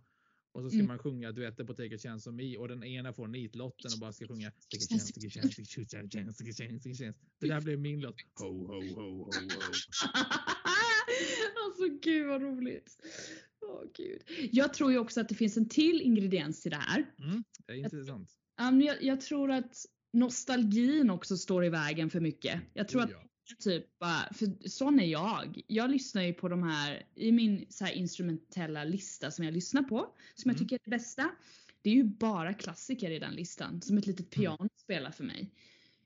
Och så ska Mm. man sjunga duetter på Take a chance on me och den ena får nitlotten och bara ska sjunga Take a chance, take a chance, take a chance, take a chance, take a chance, take a chance. Det där blir min låt. Ho, ho, ho, ho, ho. alltså gud vad roligt. Åh gud. Jag tror ju också att det finns en till ingrediens till det här. Mm, det är intressant. Jag, jag tror att nostalgin också står i vägen för mycket. Jag tror Oh, att. Typ bara, för sån är jag. Jag lyssnar ju på de här, i min så här instrumentella lista som jag lyssnar på, som jag Mm. tycker är det bästa. Det är ju bara klassiker i den listan, som ett litet Mm. piano spelar för mig.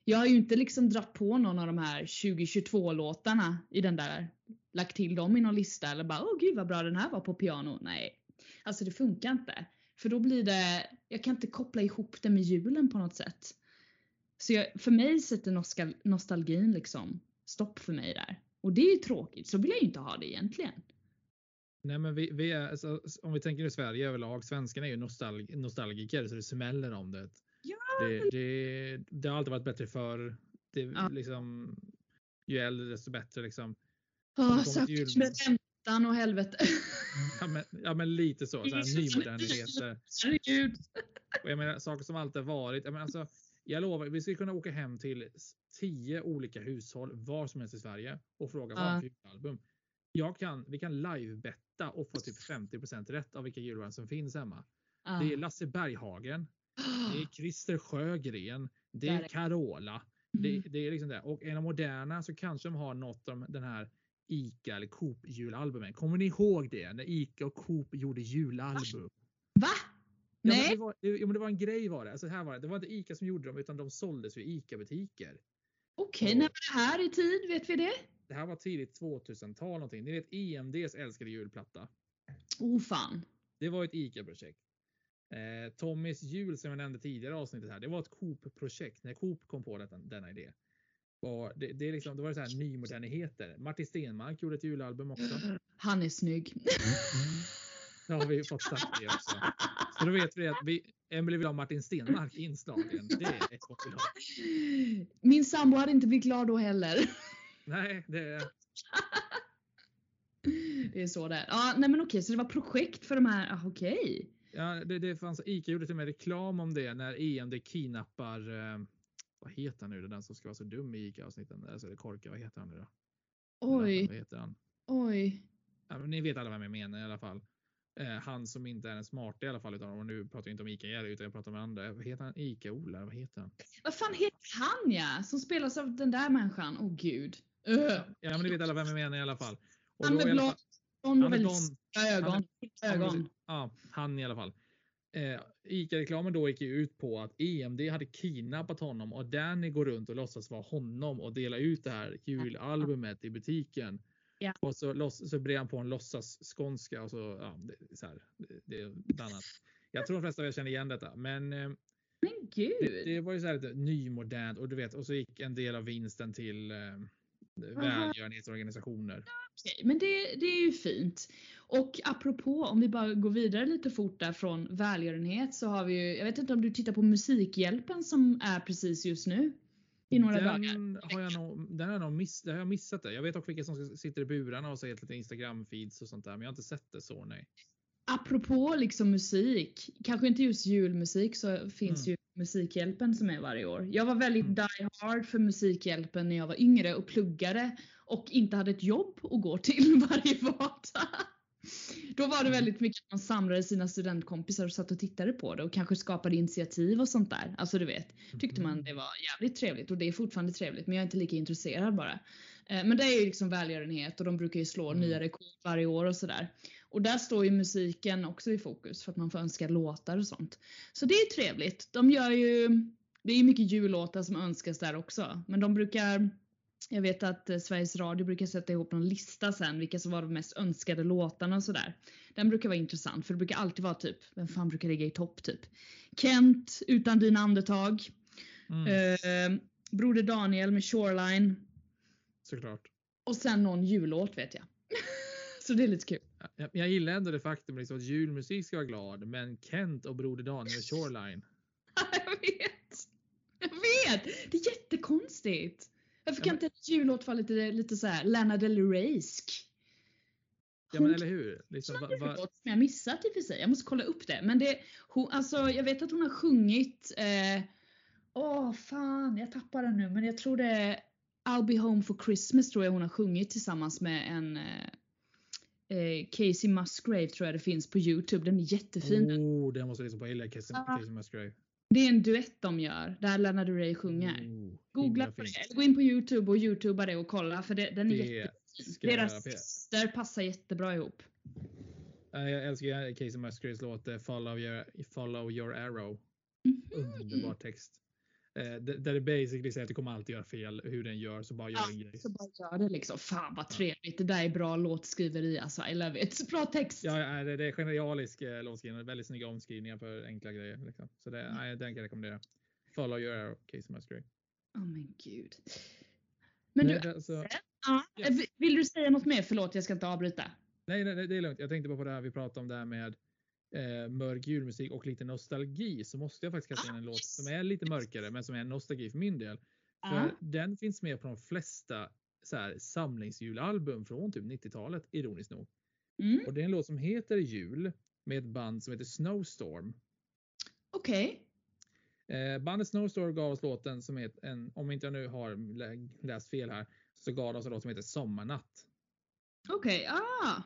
Jag har ju inte liksom dratt på någon av de här 2022 låtarna i den där, lagt till dem i någon lista eller bara åh gud vad bra den här var på piano. Nej, alltså det funkar inte. För då blir det, jag kan inte koppla ihop det med julen på något sätt. Så jag, för mig sätter nostal- nostalgin liksom stopp för mig där. Och det är ju tråkigt, så vill jag ju inte ha det egentligen. Nej, men vi, vi är, alltså, om vi tänker i Sverige överlag, svenskarna är ju nostalg, nostalgiker så det smäller om det. Ja, Det, det, det har alltid varit bättre förr. Det, Ja. liksom, ju äldre desto bättre. Liksom. Till jul- med räntan och helvete. Ja, men, ja, men lite så. så nymoderniteter. Och jag menar, saker som alltid har varit. Jag, menar, alltså, jag lovar, vi skulle kunna åka hem till tio olika hushåll var som helst i Sverige och fråga vad för julalbum. Jag kan, vi kan livebetta och få typ 50% rätt av vilka julalbum som finns hemma. Det är Lasse Berghagen, det är Christer Sjögren, det är Carola. Det, Mm. det är liksom det. Och är de moderna så kanske de har något av den här ICA eller Coop julalbumen. Kommer ni ihåg det? När ICA och Coop gjorde julalbum. Ja, men det, var, jo, men det var en grej var det. Alltså, här var det. det var inte ICA som gjorde dem utan de såldes i ICA-butiker. Okej, Och- när var det här i tid? Vet vi det? Det här var tidigt 2000-tal någonting. Ni vet EMDs älskade julplatta. Oh fan. Det var ett ICA-projekt. Eh, Tommys jul som jag nämnde tidigare avsnittet här. Det var ett Coop-projekt när Coop kom på detta, denna idé. Och det, det, är liksom, det var så här nymoderniteter. Martin Stenmark gjorde ett julalbum också. Han är snygg. Det har vi fått sagt det också. Så då vet vi att vi, Emily vill ha Martin Stenmark i inslagen. Det är ett ha. Min sambo hade inte blivit glad då heller. Nej, det är Det är så det är. Ja, nej men okej, så det var projekt för de här, ah, okej. Ja, det, det fanns, Ica gjorde till och med reklam om det när EMD kidnappar, eh, vad heter han nu, den som ska vara så dum i Ica-avsnitten, alltså det korka, vad heter han nu då? Oj, Vad heter han? oj. Ja, ni vet alla vem jag menar i alla fall. Eh, han som inte är den smarta i alla fall, utan och nu pratar jag inte om Ica utan jag pratar om andra. Vad heter han? Ica-Ola, vad heter han? Vad fan heter han ja? Som spelas av den där människan. Åh gud. Öh. Ja, men ni vet alla vem jag menar i alla fall. Och Han med blond han och väldigt ögon. ögon. Ja, han i alla fall. Eh, Ica-reklamen då gick ju ut på att EMD hade kidnappat honom och Danny går runt och låtsas vara honom och delar ut det här julalbumet i butiken. Ja. Och så, loss, så brer han på en låtsas skånska och så, ja, det, så här, det, det är annat. Jag tror de flesta av er känner igen detta, men eh, Men gud. det, det var ju så här lite nymodernt och du vet, och så gick en del av vinsten till eh, välgörenhetsorganisationer. Okej, men det, det är ju fint. Och apropå, om vi bara går vidare lite fort där från välgörenhet så har vi ju, jag vet inte om du tittar på Musikhjälpen som är precis just nu. I några dagar. den har jag nog, den har jag nog miss, har jag missat det. Jag vet också vilka som sitter i burarna och helt lite Instagram feeds och sånt där, men jag har inte sett det så nej. Apropå liksom musik, kanske inte just julmusik så finns Mm. ju Musikhjälpen som är varje år. Jag var väldigt Mm. die hard för Musikhjälpen när jag var yngre och pluggade och inte hade ett jobb att gå till varje vardag. Då var det Mm. väldigt mycket att man samlade sina studentkompisar och satt och tittade på det och kanske skapade initiativ och sånt där. Alltså du vet, tyckte man Mm. det var jävligt trevligt och det är fortfarande trevligt men jag är inte lika intresserad bara. Eh, Men det är ju liksom välgörenhet och de brukar ju slå Mm. nya rekord varje år och sådär. Och där står ju musiken också i fokus för att man får önska låtar och sånt. Så det är trevligt. De gör ju, det är ju mycket jullåtar som önskas där också. Men de brukar jag vet att eh, Sveriges Radio brukar sätta ihop någon lista sen, vilka som var de mest önskade låtarna och sådär. Den brukar vara intressant för det brukar alltid vara typ, vem fan brukar ligga i topp typ? Kent, Utan dina andetag. Mm, Eh, Broder Daniel med Shoreline. såklart. Och sen någon jullåt vet jag. Så det är lite kul. Jag, jag gillar ändå det faktum liksom att julmusik ska vara glad, men Kent och Broder Daniel Shoreline. jag vet! Jag vet! Det är jättekonstigt. Varför kan inte en jullåt vara lite, lite såhär Lana Del Reysk? Ja men eller hur? Liksom, va, va, låt som jag missat i och för sig. Jag måste kolla upp det. Men det, hon, alltså, jag vet att hon har sjungit eh, Åh fan, jag tappar den nu men jag tror det är I'll be home for Christmas tror jag hon har sjungit tillsammans med en eh, eh, Casey Musgrave tror jag det finns på Youtube. Den är jättefin. oh, den måste jag lyssna på. Jag gillar Casey, Ah. Casey Musgrave. Det är en duett de gör där Lana Del Rey sjunger. Oh, Googla på det. gå in på Youtube och Youtuba det och kolla för det, den är Det jättefin. Deras texter passar jättebra ihop. Eh, Jag älskar Casey Musgraves låt eh, Follow Your, Follow your Arrow. Mhm. Underbar text. Eh, där det basically säger att du kommer alltid göra fel hur den gör så bara gör Ja, en grej. Så bara gör det liksom. Fan vad trevligt. Det där är bra låtskriveri alltså. I love it. Bra text. Ja, det, är genialisk eh, låtskrivning. Väldigt snygga omskrivningar för enkla grejer. Liksom. Så det, Mm. nej, den kan jag rekommendera. Follow your arrow, Casey Musgrave. Åh men gud. Men du, nej, det, alltså, ja, ja. vill- vill du säga något mer? Förlåt, jag ska inte avbryta. nej, nej, det är lugnt. Jag tänkte bara på det här vi pratade om det här med eh, mörk julmusik och lite nostalgi. Så måste jag faktiskt kasta in en Ah, låt yes. som är lite mörkare men som är nostalgi för min del. För Ja. den finns med på de flesta så här, samlingsjulalbum från typ 90-talet, ironiskt nog. Mm, Och det är en låt som heter Jul med ett band som heter Snowstorm. Okej. Eh, bandet Snowstorm gav oss låten som heter, en, om inte jag nu har lä- läst fel här, så gav de oss en låt som heter Sommarnatt. Okej. Ah.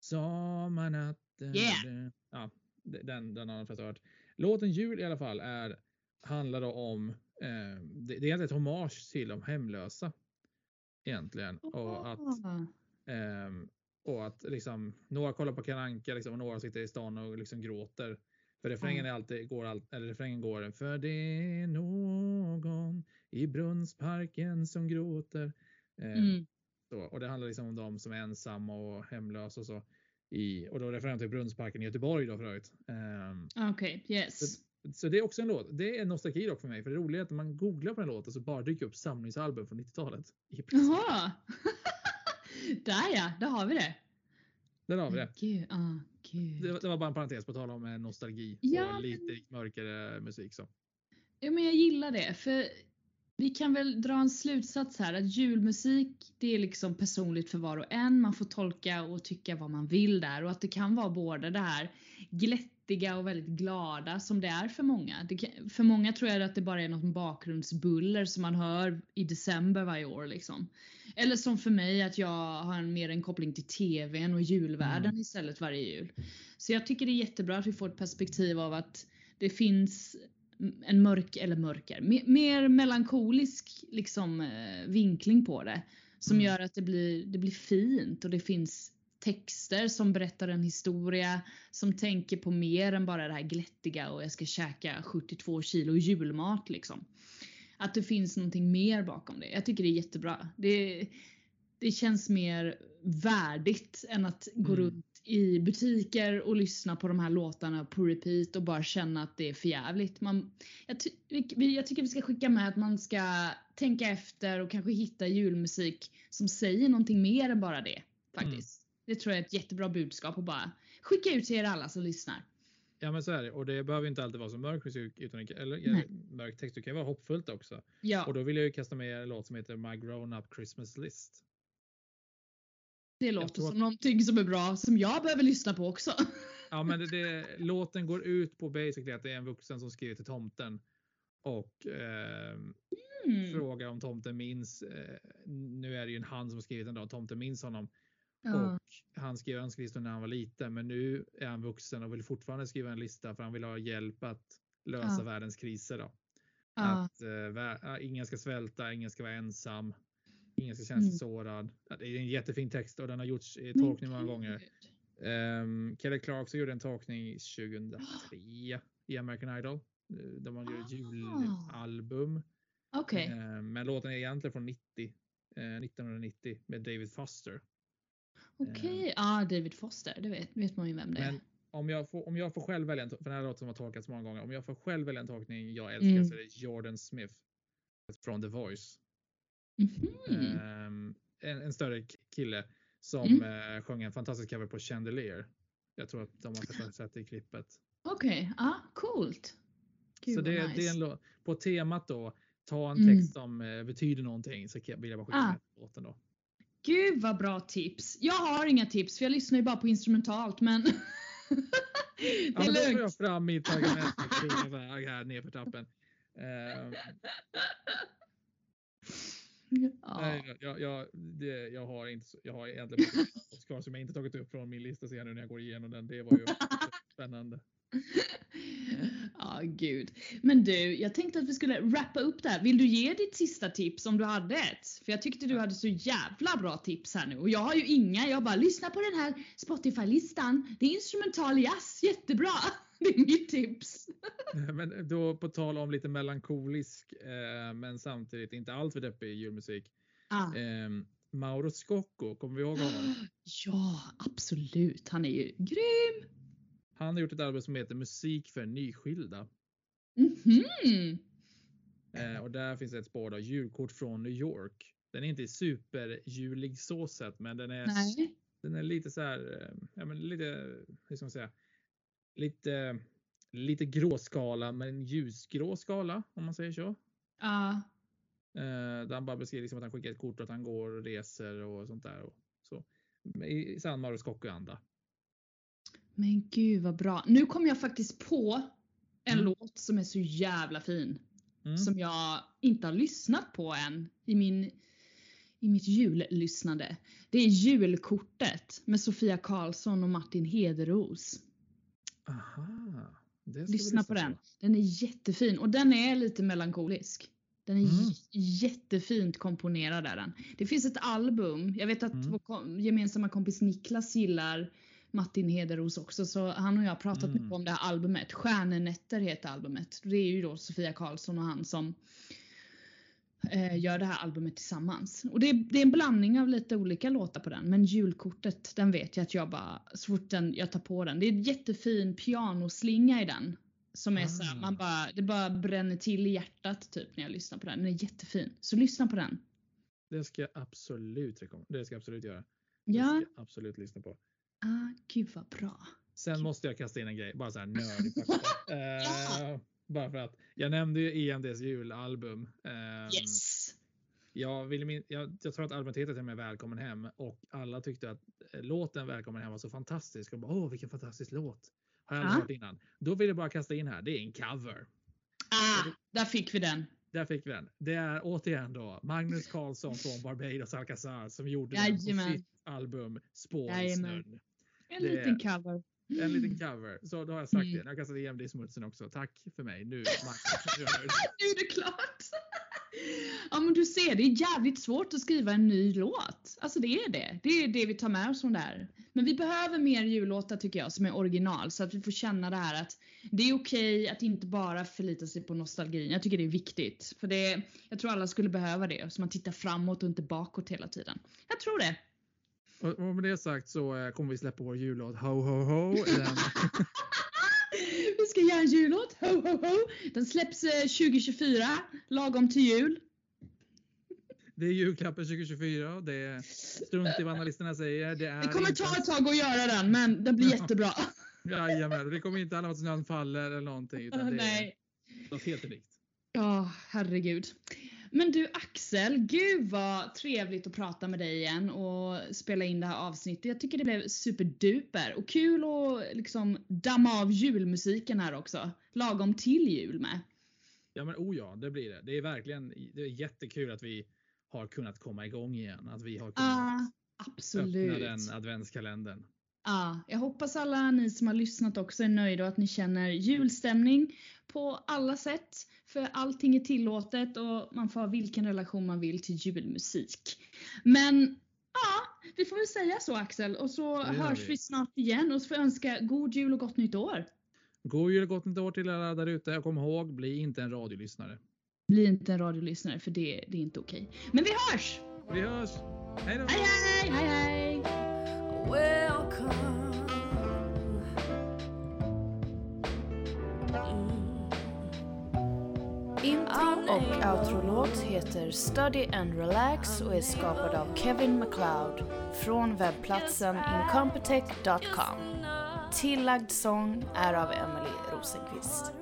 Sommarnatt. Yeah. Ja, den, den har de flesta hört. Låten Jul i alla fall är, handlar om, eh, det, det är ett hommage till de hemlösa. Egentligen. Och att. Ehm, och att liksom, några kollar på Kalle Anka liksom, och några sitter i stan och liksom gråter. För refrängen är alltid, går all, eller refrängen går För det är någon i Brunnsparken som gråter. Ehm, Mm. så, och det handlar liksom om de som är ensamma och hemlösa och så. I, och då refererar jag till Brunnsparken i Göteborg då för övrigt. Ehm, Okej, yes. så det är också en låt. Det är en nostalgi dock för mig. För det roliga är att när man googlar på den låten så bara dyker upp samlingsalbum från 90-talet. i princip. Jaha. Där ja, där har vi det. Där har vi det. Gud, ah, gud. Det, det var bara en parentes på tal om eh, nostalgi Ja, och lite mörkare musik. Så. Ja, men jag gillar det. För vi kan väl dra en slutsats här att julmusik det är liksom personligt för var och en. Man får tolka och tycka vad man vill där och att det kan vara både det här glättiga och väldigt glada som det är för många. Kan, för många tror jag att det bara är något bakgrundsbuller som man hör i december varje år liksom. Eller som för mig att jag har en, mer en koppling till TVn och julvärlden istället varje jul. Så jag tycker det är jättebra att vi får ett perspektiv av att det finns en mörk, eller mörker, mer, mer melankolisk liksom eh, vinkling på det. Som Mm. gör att det blir, det blir fint och det finns texter som berättar en historia som tänker på mer än bara det här glättiga och jag ska käka 72 kilo julmat liksom. Att det finns någonting mer bakom det. Jag tycker det är jättebra. Det, det känns mer värdigt än att gå Mm. runt i butiker och lyssna på de här låtarna på repeat och bara känna att det är förjävligt. Man, jag, ty, jag tycker vi ska skicka med att man ska tänka efter och kanske hitta julmusik som säger någonting mer än bara det. Faktiskt. Det tror jag är ett jättebra budskap och bara skicka ut till er alla som lyssnar. Ja men så är det. Och det behöver inte alltid vara så mörk musik utan, eller mörk text. Det kan vara hoppfullt också. Ja, Och då vill jag ju kasta med en låt som heter My Grown Up Christmas List. Det låter tror som någonting som är bra som jag behöver lyssna på också. Ja men det, det, låten går ut på basically att det är en vuxen som skriver till tomten. Och ehm, Mm. frågar om tomten minns. Eh, nu är det ju en han som skrivit den då. Tomten minns honom. Ja. Och han skrev önskelistor när han var liten, men nu är han vuxen och vill fortfarande skriva en lista för han vill ha hjälp att lösa Ja. världens kriser. Då. Ja. Att eh, ingen ska svälta, ingen ska vara ensam, ingen ska känna sig Mm. sårad. Det är en jättefin text och den har gjorts i Men tolkning många gånger. Um, Kelly Clarkson gjorde en tolkning 2003 i American Idol. Eh, De har gjort ett Ah. julalbum. Okej. Eh, Men låten är egentligen från 90, eh, 1990 med David Foster. Okej. Ja, David Foster. Det vet, vet man ju vem det är. Om jag, får, om jag får själv välja en, för den här låten har tolkats många gånger, om jag får själv välja en tolkning jag älskar Mm. så är det Jordan Smith från The Voice. Ehm, en, en större kille som Mm. eh, sjöng en fantastisk cover på Chandelier. Jag tror att de har sett, sett det i klippet. Okej. Ja, coolt. Gud så det, det är nice. en låt, på temat då, ta en Mm. text som eh, betyder någonting så vill jag bara skicka Ah. med låten då. Gud vad bra tips. Jag har inga tips för jag lyssnar ju bara på instrumentalt men det Ja, är men då får jag lugnt. fram mitt argument här nerför trappen. Ehm, Ja. Nej, jag, jag, det, jag har inte, jag har egentligen Oscar som jag inte tagit upp från min lista jag nu när jag går igenom den. Det var ju spännande. Ja, gud. Men du, jag tänkte att vi skulle wrappa upp där. Vill du ge ditt sista tips om du hade ett? För jag tyckte du hade så jävla bra tips här nu och jag har ju inga. Jag bara lyssna på den här Spotify-listan. Det är instrumental jazz, jättebra. Det är mitt tips. Men då på tal om lite melankolisk eh, men samtidigt inte alltför deppig julmusik. Ah. Eh, Mauro Scocco, kommer vi ihåg honom? Ja, absolut. Han är ju grym. Han har gjort ett album som heter Musik för nyskilda. Mhm. Eh, och där finns ett spår då, julkort från New York. Den är inte superjulig så sett, men den är, Nej. den är lite så här, eh, ja men lite, hur ska man säga, lite, lite gråskala, men ljusgrå skala om man säger så. Ja. Eh, där han bara beskriver liksom att han skickar ett kort och att han går och reser och sånt där. Och så. I sann Mauro Scocco-anda. Men gud vad bra. Nu kom jag faktiskt på en Mm. låt som är så jävla fin. Mm. Som jag inte har lyssnat på än i, min, i mitt jullyssnande. Det är Julkortet med Sofia Karlsson och Martin Hederos. Aha. Lyssna på den. Den är jättefin och den är lite melankolisk. Den är Mm. jättefint komponerad är den. Det finns ett album, jag vet att Mm. vår gemensamma kompis Niklas gillar Martin Hederos också så han och jag har pratat Mm. mycket om det här albumet. Stjärnenätter heter albumet. Det är ju då Sofia Karlsson och han som eh, gör det här albumet tillsammans. Och det är, det är en blandning av lite olika låtar på den men julkortet den vet jag att jag bara, så fort den, jag tar på den. Det är en jättefin pianoslinga i den. Som är så Ah. man bara, det bara bränner till i hjärtat typ när jag lyssnar på den. Den är jättefin. Så lyssna på den. Det ska jag absolut rekommendera. Det ska jag absolut göra. Det Ja. ska jag absolut lyssna på. Ah, gud vad bra. Sen måste jag kasta in en grej, bara så här nördig fakta. Eh, Bara för att jag nämnde ju EMDs julalbum. Ehm, Yes! Jag, vill min, jag, jag tror att albumet heter till och med Välkommen hem och alla tyckte att eh, låten Välkommen hem var så fantastisk. Och bara, Åh, vilken fantastisk låt. Har jag aldrig Ja. hört innan. Då vill jag bara kasta in här, det är en cover. Ah, där fick vi den. Där fick vi den. Det är återigen då Magnus Carlsson från Barbados Alcazar som gjorde den på sitt album Spår i snön. En Det- liten cover. En liten cover. Så då har jag sagt Mm. det. Jag kastade EMD i smutsen också. Tack för mig. Nu, nu är det klart! Ja men du ser, det är jävligt svårt att skriva en ny låt. Alltså det är det. Det är det vi tar med oss från det här. Men vi behöver mer jullåtar tycker jag som är original så att vi får känna det här att det är okej att inte bara förlita sig på nostalgin. Jag tycker det är viktigt. För det, jag tror alla skulle behöva det. Så man tittar framåt och inte bakåt hela tiden. Jag tror det. Och och med det sagt så eh, kommer vi släppa vår jullåt Ho Ho Ho. Den, Vi ska göra en jullåt. Ho, ho, ho. Den släpps eh, 2024, lagom till jul. det är julklappen 2024. Det är strunt i vad analysterna säger. Det, är Det kommer inte ta ett tag att göra den men den blir jättebra. Jajamän, det kommer inte om att snön faller eller någonting. Utan det Nej. är något helt unikt. Ja, herregud. Men du Axel, gud vad trevligt att prata med dig igen och spela in det här avsnittet. Jag tycker det blev superduper och kul att liksom damma av julmusiken här också. Lagom till jul med. Ja men oh ja, det blir det. Det är verkligen det är jättekul att vi har kunnat komma igång igen. Att vi har kunnat absolut. öppna den adventskalendern. Ja, jag hoppas alla ni som har lyssnat också är nöjda och att ni känner julstämning på alla sätt. För allting är tillåtet och man får ha vilken relation man vill till julmusik. Men ja, vi får väl säga så Axel och så Det hörs vi. vi snart igen och så får jag önska god jul och gott nytt år. God jul och gott nytt år till alla där ute. Och kom ihåg, bli inte en radiolyssnare. Bli inte en radiolyssnare för det, det är inte okej. Men vi hörs! Vi hörs! Hej då! Hej hej! Hej hej! Welcome. Intro och outro-låt heter Study and Relax och är skapad av Kevin MacLeod från webbplatsen incompetech.com. Tillagd sång är av Emily Rosenqvist.